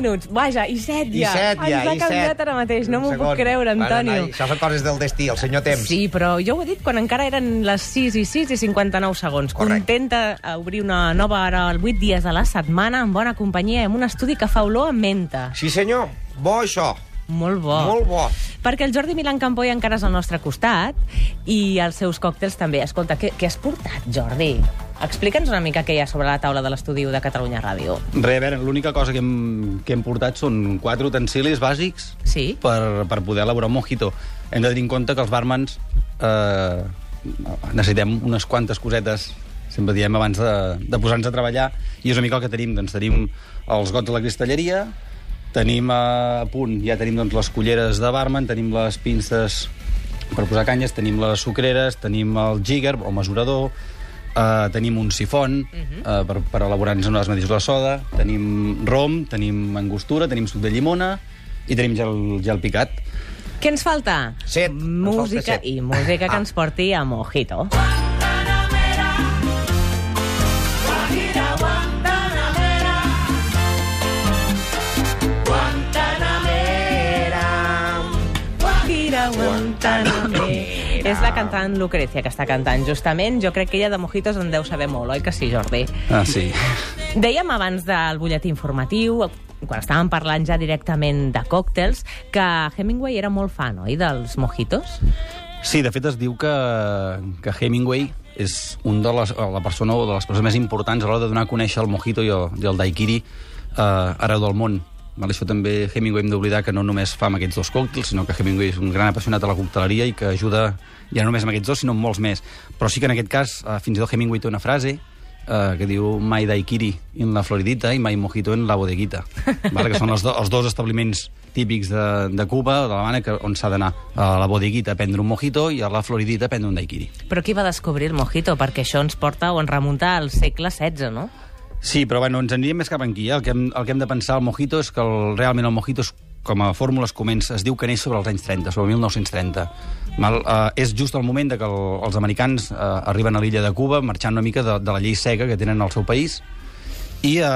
Les 6 i 6 minuts. Vaja, i 7 I ja, Ens ha canviat ara mateix, no m'ho puc creure, Antonio. això són coses del destí, el senyor temps. Sí, però jo ho he dit quan encara eren les 6 i 6 i 59 segons. Correcte. Contenta obrir una nova hora el 8 dies de la setmana amb bona companyia amb un estudi que fa olor a menta. Sí, senyor. Bo, això. Molt bo. Molt bo. Perquè el Jordi Milan Campoy encara és al nostre costat i els seus còctels també. Escolta, què, què has portat, Jordi? Explica'ns una mica què hi ha sobre la taula de l'estudi de Catalunya Ràdio. Re, a veure, l'única cosa que hem, que hem portat són quatre utensilis bàsics Sí? per, per poder elaborar un mojito. Hem de tenir en compte que els barmans eh, necessitem unes quantes cosetes sempre diem abans de, de posar-nos a treballar i és una mica el que tenim, doncs tenim els gots de la cristalleria tenim a punt, ja tenim doncs, les culleres de barman, tenim les pinces per posar canyes, tenim les sucreres, tenim el jigger o mesurador, eh, tenim un sifon eh, per, per elaborar-nos unes medis de soda, tenim rom, tenim angostura, tenim suc de llimona i tenim gel, gel picat. Què ens falta? Set. Ens Música falta set. i música que Ah. ens porti a Mojito. Guajira És la cantant Lucrecia que està cantant, justament. Jo crec que ella de mojitos en deu saber molt, oi que sí, Jordi? Ah, sí. Dèiem abans del butlletí informatiu, quan estàvem parlant ja directament de còctels, que Hemingway era molt fan, oi, dels mojitos? Sí, de fet es diu que, que Hemingway és un de les, la persona o de les persones més importants a l'hora de donar a conèixer el mojito i el, i el daiquiri eh, arreu del món. Vale, això també Hemingway hem d'oblidar que no només fa amb aquests dos còctels, sinó que Hemingway és un gran apassionat a la cocteleria i que ajuda ja no només amb aquests dos, sinó amb molts més. Però sí que en aquest cas, eh, fins i tot Hemingway té una frase eh, que diu mai daiquiri en la Floridita i mai mojito en la bodeguita, vale? que són els, do, els dos establiments típics de, de Cuba, de l'Havana, que- on s'ha d'anar a la bodeguita a prendre un mojito i a la Floridita a prendre un daiquiri. Però qui va descobrir el mojito? Perquè això ens porta o ens remunta al segle XVI, no? Sí, però bueno, ens aniríem més cap aquí. Eh? El, que hem, el que hem de pensar al mojito és que el, realment el mojito és, com a fórmula es comença, es diu que neix sobre els anys 30, sobre 1930. Mal, eh, és just el moment de que el, els americans eh, arriben a l'illa de Cuba marxant una mica de, de la llei seca que tenen al seu país i eh,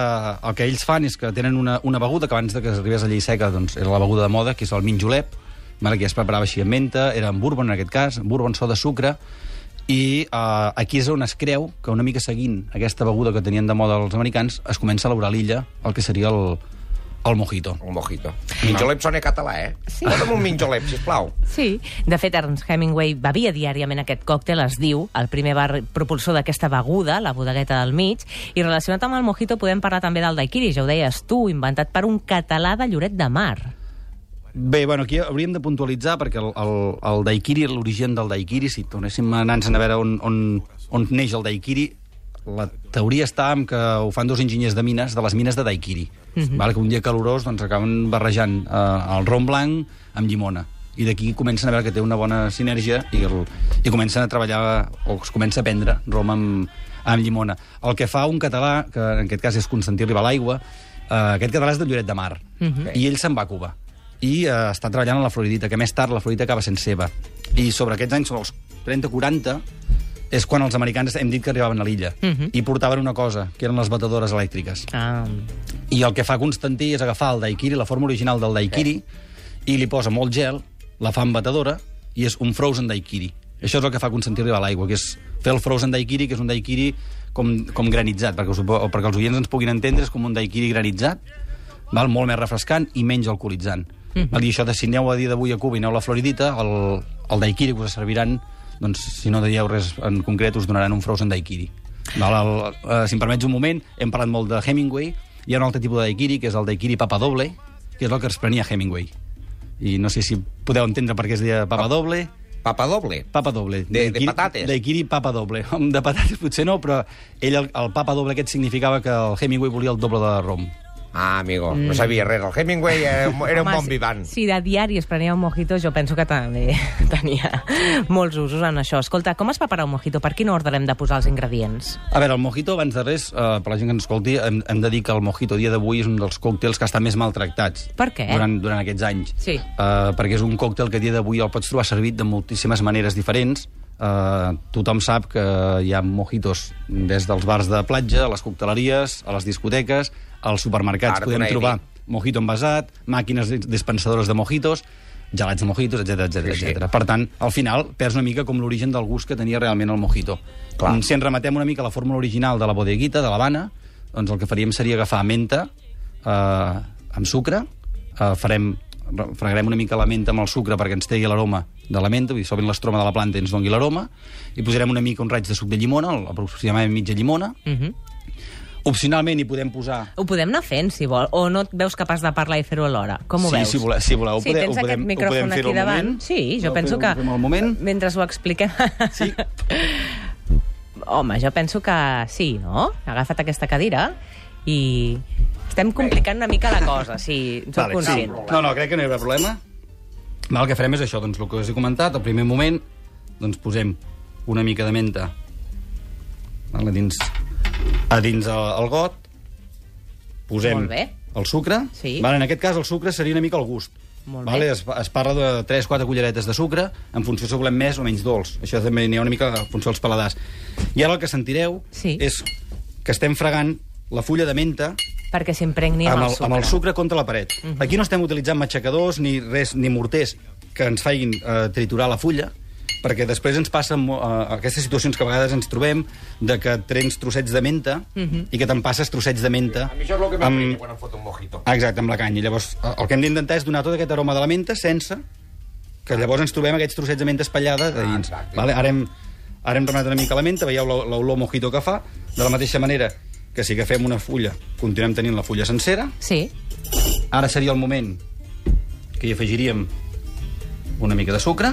el que ells fan és que tenen una, una beguda que abans de que arribés a llei seca doncs, era la beguda de moda, que és el minjolep, vale, que es preparava així amb menta, era amb bourbon en aquest cas, bourbon so de sucre, i uh, aquí és on es creu que una mica seguint aquesta beguda que tenien de moda els americans es comença a elaborar a l'illa el que seria el, el mojito. Un mojito. Minjolep sona català, eh? Sí. Posa'm un minjolep, sisplau. Sí. De fet, Ernst Hemingway bevia diàriament aquest còctel, es diu, el primer bar propulsor d'aquesta beguda, la bodegueta del mig, i relacionat amb el mojito podem parlar també del daiquiri, ja ho deies tu, inventat per un català de Lloret de Mar. Bé, bueno, aquí hauríem de puntualitzar perquè el, el, el daiquiri, l'origen del daiquiri, si tornéssim a anar a veure on, on, on neix el daiquiri, la teoria està en que ho fan dos enginyers de mines, de les mines de daiquiri. Mm -hmm. Que un dia calorós doncs, acaben barrejant eh, el rom blanc amb llimona. I d'aquí comencen a veure que té una bona sinergia i, el, i comencen a treballar, o es comença a prendre rom amb, amb llimona. El que fa un català, que en aquest cas és Constantí Ribalaigua, eh, aquest català és de Lloret de Mar, mm -hmm. i ell se'n va a Cuba i eh, està treballant a la Floridita, que més tard la Floridita acaba sent seva. I sobre aquests anys, sobre els 30-40, és quan els americans hem dit que arribaven a l'illa. Uh -huh. I portaven una cosa, que eren les batedores elèctriques. Ah, I el que fa Constantí és agafar el daiquiri, la forma original del daiquiri, i li posa molt gel, la fa amb batedora, i és un frozen daiquiri. Això és el que fa Constantí arribar a l'aigua, que és fer el frozen daiquiri, que és un daiquiri com, com granitzat, perquè, us, perquè els oients ens puguin entendre, és com un daiquiri granitzat, val? molt més refrescant i menys alcoholitzant. Mm -hmm. I això de si aneu a dia d'avui a Cuba i aneu a la Floridita, el, el daiquiri que us serviran, doncs, si no dieu res en concret, us donaran un frozen daiquiri. Val? El, eh, si em permets un moment, hem parlat molt de Hemingway, hi ha un altre tipus de daiquiri, que és el daiquiri papa doble, que és el que es prenia Hemingway. I no sé si podeu entendre per què es deia papa doble. Papa doble. Papa doble. De- de patates. Daiquiri papa doble. De patates potser no, però ell, el, el papa doble aquest significava que el Hemingway volia el doble de rom. Ah, amigo, no sabia res. El Hemingway era, un- era un Home, bon si- vivant. Si de diari es prenia un mojito, jo penso que també tenia molts usos en això. Escolta, com es prepara un mojito? Per quin ordre hem de posar els ingredients? A veure, el mojito, abans de res, eh, per la gent que ens escolti, hem, hem de dir que el mojito dia d'avui és un dels còctels que estan més maltractats. Per què? Durant, durant aquests anys. Sí. Eh, perquè és un còctel que dia d'avui el pots trobar servit de moltíssimes maneres diferents, eh, tothom sap que hi ha mojitos des dels bars de platja, a les cocteleries, a les discoteques, als supermercats Ara, podem trobar mojito envasat, màquines dis- dispensadores de mojitos, gelats de mojitos, etc etc Sí, sí. Per tant, al final, perds una mica com l'origen del gust que tenia realment el mojito. Clar. Si ens rematem una mica a la fórmula original de la bodeguita, de l'Havana, doncs el que faríem seria agafar menta eh, amb sucre, eh, farem re- fregarem una mica la menta amb el sucre perquè ens tregui l'aroma de la menta, vull dir, solvent l'estroma de la planta i ens doni l'aroma, i posarem una mica un raig de suc de llimona, aproximadament mitja llimona. Uh -huh. Opcionalment hi podem posar Ho podem anar fent, si vol, o no et veus capaç de parlar i fer-ho alhora? Com ho sí, veus? si voleu, si voleu, ho sí, podem, tens ho podem, aquest micròfon ho podem fer aquí davant. moment. Sí, jo Ho penso que... ho al moment. Mentre ho expliquem... Sí. Home, jo penso que sí, no? Ha agafat aquesta cadira i estem complicant una mica la cosa, sí, en soc conscient. sí. No, no, crec que no hi haurà problema. Va, el que farem és això, doncs, el que us he comentat, al primer moment, doncs posem una mica de menta vale, a dins, a dins el, el got, posem Molt bé. el sucre, Sí. vale, en aquest cas el sucre seria una mica el gust. Molt vale? bé. Es, es parla de 3-4 culleretes de sucre, en funció si volem més o menys dolç. Això també n'hi ha una mica en funció dels paladars. I ara el que sentireu Sí. és que estem fregant la fulla de menta Perquè s'impregni amb, amb el sucre. amb el sucre contra la paret. Uh -huh. Aquí no estem utilitzant matxacadors ni res ni morters que ens facin eh, triturar la fulla, perquè després ens passen eh, aquestes situacions que a vegades ens trobem de que trens trossets de menta uh -huh. i que te'n passes trossets de menta A mi això és el que m'emprenya quan em fot un mojito. Ah, Exacte, amb la canya. Llavors, eh, el que hem d'intentar és donar tot aquest aroma de la menta sense que llavors ens trobem aquests trossets de menta espatllada de dins. exacte. vale? Ara hem, ara hem remenat una mica la menta, veieu l'olor mojito que fa, de la mateixa manera que si agafem una fulla, continuem tenint la fulla sencera, Sí, Ara seria el moment que hi afegiríem una mica de sucre.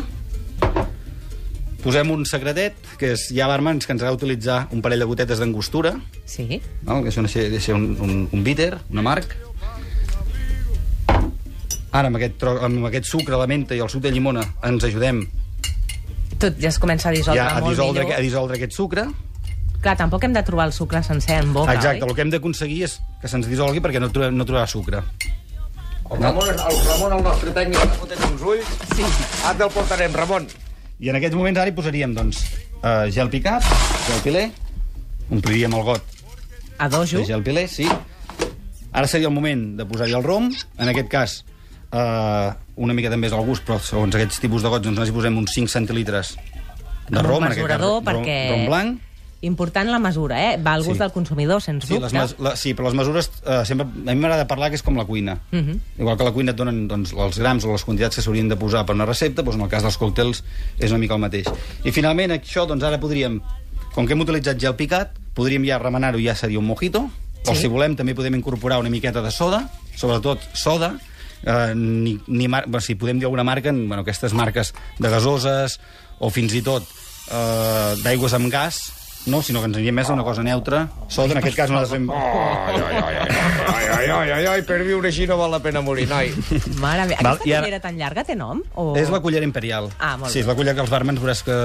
Posem un secretet, que és, hi ha barmans que ens agrada utilitzar un parell de gotetes d'angostura, sí. no? que això ha de ser un, un, un bitter, un amarg. Ara, amb aquest, tro, amb aquest sucre, la menta i el suc de llimona, ens ajudem Tot ja es comença a dissoldre ja a molt dissoldre, millor. a dissoldre aquest sucre. Clar, tampoc hem de trobar el sucre sencer en boca, Exacte, oi? el que hem d'aconseguir és que se'ns dissolgui perquè no, trobem, no trobarà sucre. El Ramon, el Ramon, el nostre tècnic, ha fotent uns ulls. Sí. Ara te'l portarem, Ramon. I en aquests moments ara hi posaríem, doncs, uh, gel picat, gel pilé, ompliríem el got A dojo. de gel pilé, sí. Ara seria el moment de posar-hi el rom, en aquest cas uh, una mica també és el gust, però segons aquests tipus de gots doncs nosaltres hi posem uns 5 centilitres de rom, un en aquest cas, mesurador, rom, perquè... rom blanc. Important la mesura, eh? Va al gust Sí. del consumidor, sens Sí, les, dubte. mes, la, sí, però les mesures uh, sempre... A mi m'agrada parlar que és com la cuina. Uh -huh. Igual que la cuina et donen doncs, els grams o les quantitats que s'haurien de posar per una recepta, doncs en el cas dels còctels és una mica el mateix. I finalment això, doncs ara podríem, com que hem utilitzat gel picat, podríem ja remenar-ho i ja seria un mojito, o Sí. si volem també podem incorporar una miqueta de soda, sobretot soda, eh, ni, ni mar... bueno, si podem dir alguna marca, bueno, aquestes marques de gasoses o fins i tot eh, d'aigües amb gas, no, sinó que ens aniria més a una cosa neutra. Sort, en aquest cas, no fem... Ai, ai, ai, ai, ai, ai, ai, ai, per viure així no val la pena morir, noi. Mare meva, aquesta cullera ara- tan llarga té nom? O... És la cullera imperial. Ah, molt sí, bé. és la cullera que els barmans veuràs que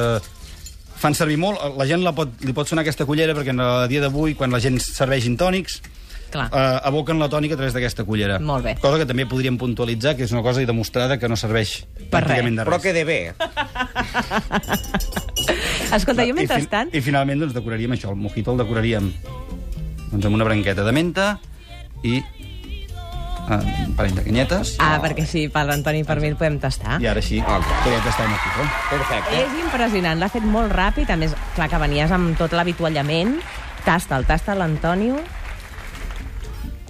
fan servir molt. La gent la pot, li pot sonar aquesta cullera perquè en el dia d'avui, quan la gent serveix intònics, Clar. eh, aboquen la tònica a través d'aquesta cullera. Molt bé. Cosa que també podríem puntualitzar, que és una cosa demostrada que no serveix Per pràcticament de Però res. quede bé. Escolta, jo I, fin- mentrestant... I finalment doncs, decoraríem això, el mojito el decoraríem doncs, amb una branqueta de menta i eh, un parell de canyetes. Ah, perquè sí, per l'Antoni i per mi el podem tastar. I ara sí, podeu tastar el mojito. Perfecte. És impressionant, l'ha fet molt ràpid, a més, clar que venies amb tot l'avituallament. Tasta'l, tasta l'Antonio.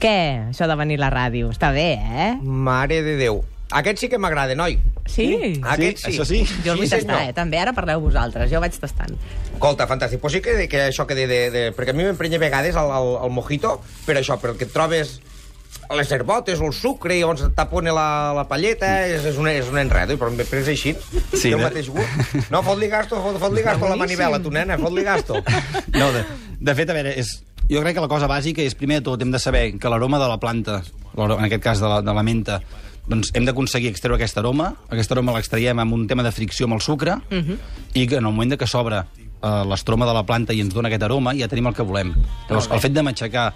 Què, això de venir a la ràdio? Està bé, eh? Mare de Déu. Aquest sí que m'agrada, noi. Sí? Aquest sí. això sí. Jo el vull Sí, tastar, senyor. eh? També ara parleu vosaltres, jo vaig tastant. Escolta, fantàstic. Pues sí que, que això que de, de, de... Perquè a mi m'emprenya a vegades el, el, el mojito per això, perquè et trobes les herbotes o el sucre i on se tapona la, la palleta és, és, un, és un enredo, però però és així. Sí, el de- mateix gust. No, fot-li gasto, fot, fot-li gasto a la manivela, tu, nena, fot-li gasto. No, de, de fet, a veure, és, jo crec que la cosa bàsica és, primer de tot, hem de saber que l'aroma de la planta, en aquest cas de la, de la menta, doncs hem d'aconseguir extreure aquest aroma. Aquest aroma l'extraiem amb un tema de fricció amb el sucre uh -huh. i que en el moment de que s'obre eh, l'estroma de la planta i ens dona aquest aroma, ja tenim el que volem. Llavors, el fet de matxacar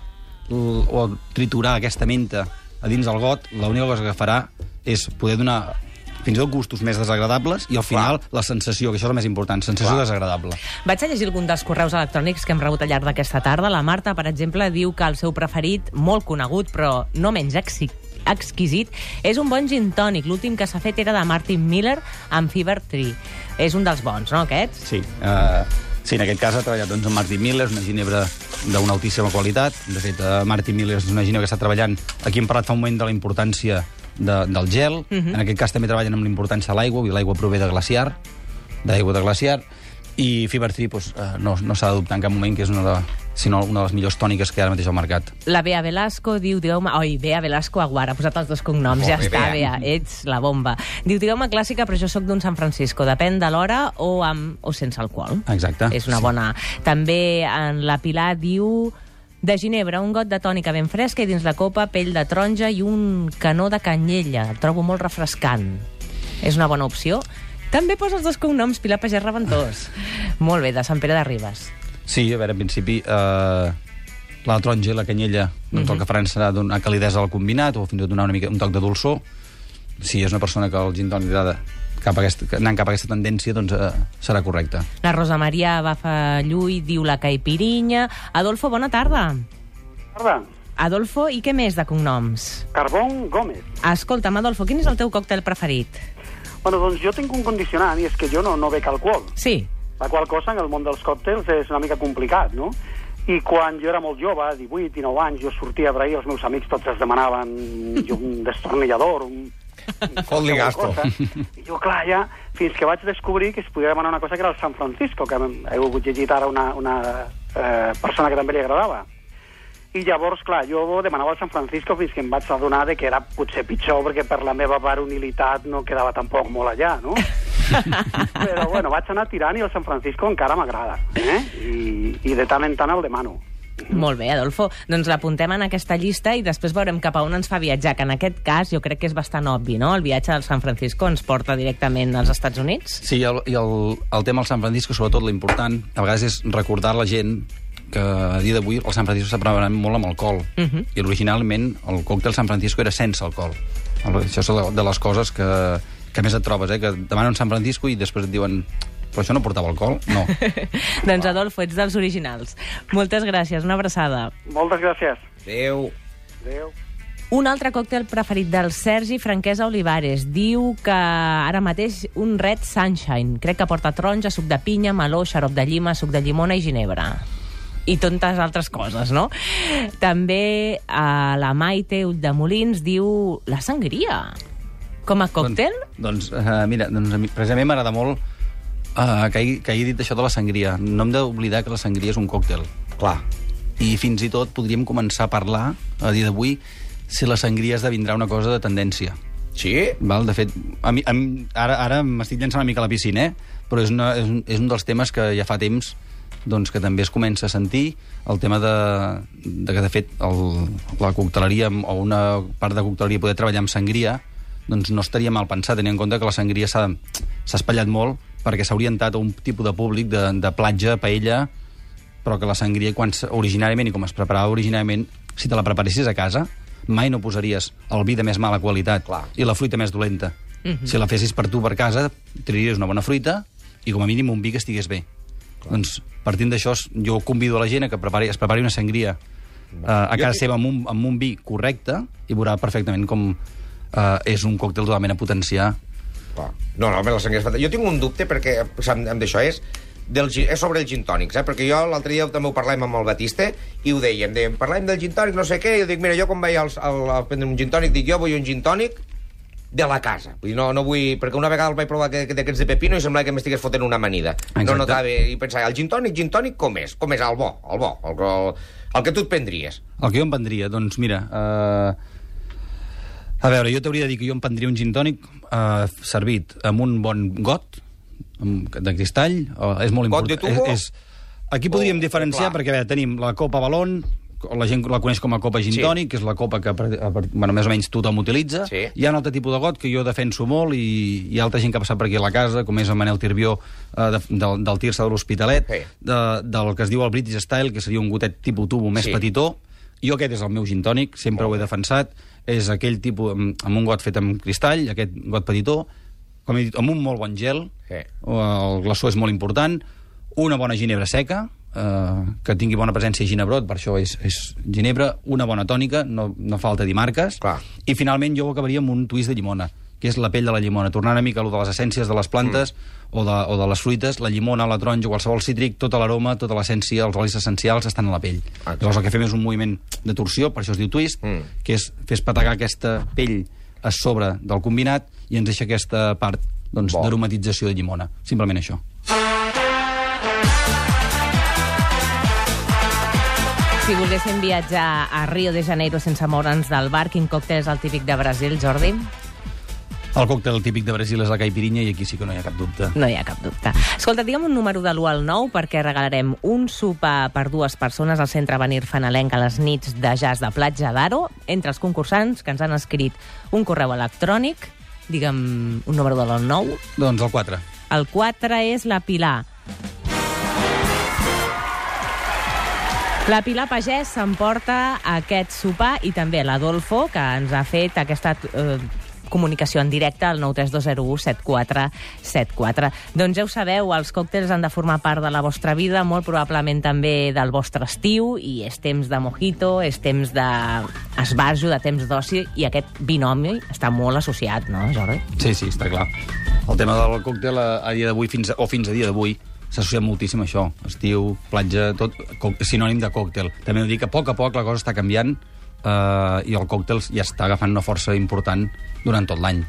o triturar aquesta menta a dins del got, l'única cosa que farà és poder donar fins i tot gustos més desagradables, i al final la sensació, que això és el més important, sensació Clar. desagradable. Vaig a llegir algun dels correus electrònics que hem rebut al llarg d'aquesta tarda. La Marta, per exemple, diu que el seu preferit, molt conegut, però no menys exi- exquisit, és un bon gin tònic. L'últim que s'ha fet era de Martin Miller amb Fever Tree. És un dels bons, no, aquests? Sí, uh, sí, en aquest cas ha treballat doncs, amb Martin Miller, és una ginebra d'una altíssima qualitat. De fet, uh, Martin Miller és una ginebra que està treballant... Aquí hem parlat fa un moment de la importància de, del gel. Uh -huh. En aquest cas també treballen amb la importància de l'aigua, i l'aigua prové de glaciar, d'aigua de glaciar, i Fever Tree doncs, uh, no, no s'ha de dubtar en cap moment que és una de, sinó una de les millors tòniques que hi ha ara mateix al mercat. La Bea Velasco diu, digueu-me... Oi, Bea Velasco Aguara, ha posat els dos cognoms, Molt ja bé, està, Bea. Bea, ets la bomba. Diu, digueu-me clàssica, però jo sóc d'un San Francisco. Depèn de l'hora o amb o sense alcohol. Exacte. És una Sí. bona... També en la Pilar diu... De ginebra, un got de tònica ben fresca i dins la copa pell de taronja i un canó de canyella. El trobo molt refrescant. És una bona opció. També posa els dos cognoms, Pilar Pagès Reventós. molt bé, de Sant Pere de Ribes. Sí, a veure, en principi, eh, la taronja i la canyella doncs el que faran serà donar calidesa al combinat o fins i tot donar una mica, un toc de dolçor. Si és una persona que el gin tònic agrada cap a aquesta, anant cap a aquesta tendència, doncs eh, serà correcte. La Rosa Maria Bafa Llull diu la caipirinya. Adolfo, bona tarda. Tarda. Adolfo, i què més de cognoms? Carbón Gómez. Escolta'm, Adolfo, quin és el teu còctel preferit? Bueno, doncs jo tinc un condicionant i és que jo no, no bec alcohol. Sí. La qual cosa en el món dels còctels és una mica complicat, no? I quan jo era molt jove, 18, 19 anys, jo sortia a brair, els meus amics tots es demanaven un destornillador, un... Fot-li qualsevol gasto. I jo, clar, ja, fins que vaig descobrir que es podia demanar una cosa que era el San Francisco, que hem- heu llegit ara una, una eh, persona que també li agradava. I llavors, clar, jo demanava el San Francisco fins que em vaig adonar de que era potser pitjor perquè per la meva varonilitat no quedava tampoc molt allà, no? Però bueno, vaig anar tirant i el San Francisco encara m'agrada, eh? I, I de tant en tant el demano. Molt bé, Adolfo. Doncs l'apuntem en aquesta llista i després veurem cap a on ens fa viatjar, que en aquest cas jo crec que és bastant obvi, no? El viatge del San Francisco ens porta directament als Estats Units. Sí, el, i el, el tema del San Francisco, sobretot l'important, a vegades és recordar la gent que a dia d'avui el San Francisco s'ha preparat molt amb alcohol. Uh -huh. I originalment el còctel San Francisco era sense alcohol. Això és de les coses que, que més et trobes, eh? que demanen un San Francisco i després et diuen però això no portava alcohol? No. doncs, Adolfo, ets dels originals. Moltes gràcies, una abraçada. Moltes gràcies. Adéu. Adéu. Un altre còctel preferit del Sergi Franquesa Olivares. Diu que ara mateix un Red Sunshine. Crec que porta taronja, suc de pinya, meló, xarop de llima, suc de llimona i ginebra. I tantes altres coses, no? També a la Maite Ulldemolins diu la sangria. Com a còctel? Doncs, doncs uh, mira, doncs, a mi, precisament m'agrada molt uh, que, hagi, que hagi dit això de la sangria. No hem d'oblidar que la sangria és un còctel. Clar. I fins i tot podríem començar a parlar, a dia d'avui, si la sangria esdevindrà una cosa de tendència. Sí? Val? De fet, a mi, a mi, ara, ara m'estic llançant una mica a la piscina, eh? però és, una, és, un, és un dels temes que ja fa temps doncs, que també es comença a sentir el tema de, de que, de fet, el, la cocteleria o una part de cocteleria poder treballar amb sangria doncs no estaria mal pensat, tenint en compte que la sangria s'ha espatllat molt perquè s'ha orientat a un tipus de públic de, de platja, paella, però que la sangria, quan originàriament i com es preparava originàriament, si te la preparessis a casa, mai no posaries el vi de més mala qualitat Clar. i la fruita més dolenta. Mm -hmm. Si la fessis per tu per casa, triaries una bona fruita i com a mínim un vi que estigués bé. Clar. Doncs, partint d'això, jo convido a la gent a que prepari, es prepari una sangria uh, a casa seva amb un, amb un vi correcte i veurà perfectament com uh, és un còctel totalment a potenciar Clar. No, no, home, la sangria és fantàstica. Jo tinc un dubte, perquè amb, amb d'això és, del, és sobre el gin tònic, eh? perquè jo l'altre dia també ho parlàvem amb el Batiste i ho dèiem, dèiem, parlàvem del gin tònic, no sé què, i jo dic, mira, jo quan vaig al, al, al prendre un gin tònic, dic, jo vull un gin tònic de la casa. Vull dir, no, no vull... Perquè una vegada el vaig provar que- que d'aquests de pepino i semblava que m'estigués fotent una amanida. Exacte. No notava... I pensava, el gin tònic, gin tònic, com és? Com és? El bo, el bo, el, el, el que tu et prendries. El que jo em prendria, doncs mira... Uh, a veure, jo t'hauria de dir que jo em prendria un gin tònic uh, servit amb un bon got amb, de cristall. Uh, és molt Got important. És, és, aquí podríem O- diferenciar, o clar. perquè a veure, tenim la copa balón, la gent la coneix com a copa gin Sí. tònic, que és la copa que bueno, més o menys tothom utilitza. Sí. Hi ha un altre tipus de got que jo defenso molt i hi ha altra gent que ha passat per aquí a la casa, com és el Manel Tirbió eh, de, del, del Tirsa de l'Hospitalet, Sí. de, del que es diu el British Style, que seria un gotet tipus tubo més Sí. petitó. Jo aquest és el meu gin tònic, sempre ho he defensat. És aquell tipus amb, amb un got fet amb cristall, aquest got petitó, com he dit, amb un molt bon gel, Sí. el glaçó és molt important, una bona ginebra seca, eh, que tingui bona presència de ginebrot, per això és, és ginebra, una bona tònica, no, no falta dir marques, Clar. i finalment jo ho acabaria amb un twist de llimona, que és la pell de la llimona, tornar una mica a lo de les essències de les plantes mm. o, de, o de les fruites, la llimona, la taronja, qualsevol cítric, tota l'aroma, tota l'essència, els olis essencials estan a la pell. Exacte. Llavors el que fem és un moviment de torsió, per això es diu twist, Mm. que és fer espetegar aquesta pell a sobre del combinat i ens deixa aquesta part doncs, d'aromatització de llimona. Simplement això. Si volguéssim viatjar a Rio de Janeiro sense moure'ns del bar, quin còctel és el típic de Brasil, Jordi? El còctel típic de Brasil és la caipirinha i aquí sí que no hi ha cap dubte. No hi ha cap dubte. Escolta, digue'm un número de l'1 al 9 perquè regalarem un sopar per dues persones al Centre Avenir Fanalenc a les nits de jazz de Platja d'Aro entre els concursants que ens han escrit un correu electrònic, digue'm un número de l'1 al 9. Doncs el 4. El 4 és la Pilar. La Pilar Pagès s'emporta aquest sopar i també l'Adolfo, que ens ha fet aquesta eh, comunicació en directe al 932017474. Doncs ja ho sabeu, els còctels han de formar part de la vostra vida, molt probablement també del vostre estiu, i és temps de mojito, és temps d'esbarjo, de temps d'oci, i aquest binomi està molt associat, no, Jordi? Sí, sí, està clar. El tema del còctel a, a dia d'avui, fins a, o fins a dia d'avui, s'associa moltíssim a això. Estiu, platja, tot sinònim de còctel. També de dir que a poc a poc la cosa està canviant eh, i el còctel ja està agafant una força important durant tot l'any.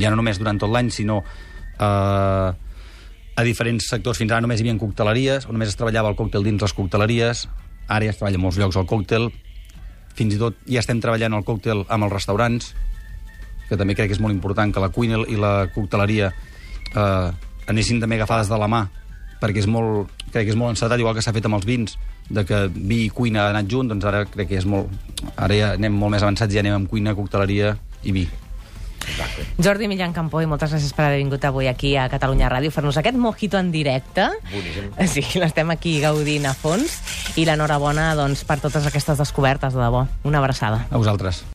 Ja no només durant tot l'any, sinó eh, a diferents sectors. Fins ara només hi havia cocteleries, o només es treballava el còctel dins les cocteleries, ara ja es treballa a molts llocs el còctel, fins i tot ja estem treballant el còctel amb els restaurants, que també crec que és molt important que la cuina i la cocteleria eh, anessin també agafades de la mà, perquè és molt, crec que és molt encetat, igual que s'ha fet amb els vins, de que vi i cuina han anat junt, doncs ara crec que és molt... Ara ja anem molt més avançats, ja anem amb cuina, cocteleria i vi. Jordi Millán Campó, i moltes gràcies per haver vingut avui aquí a Catalunya Ràdio, fer-nos aquest mojito en directe. Boníssim. Sí, l'estem aquí gaudint a fons. I l'enhorabona doncs, per totes aquestes descobertes, de debò. Una abraçada. A vosaltres.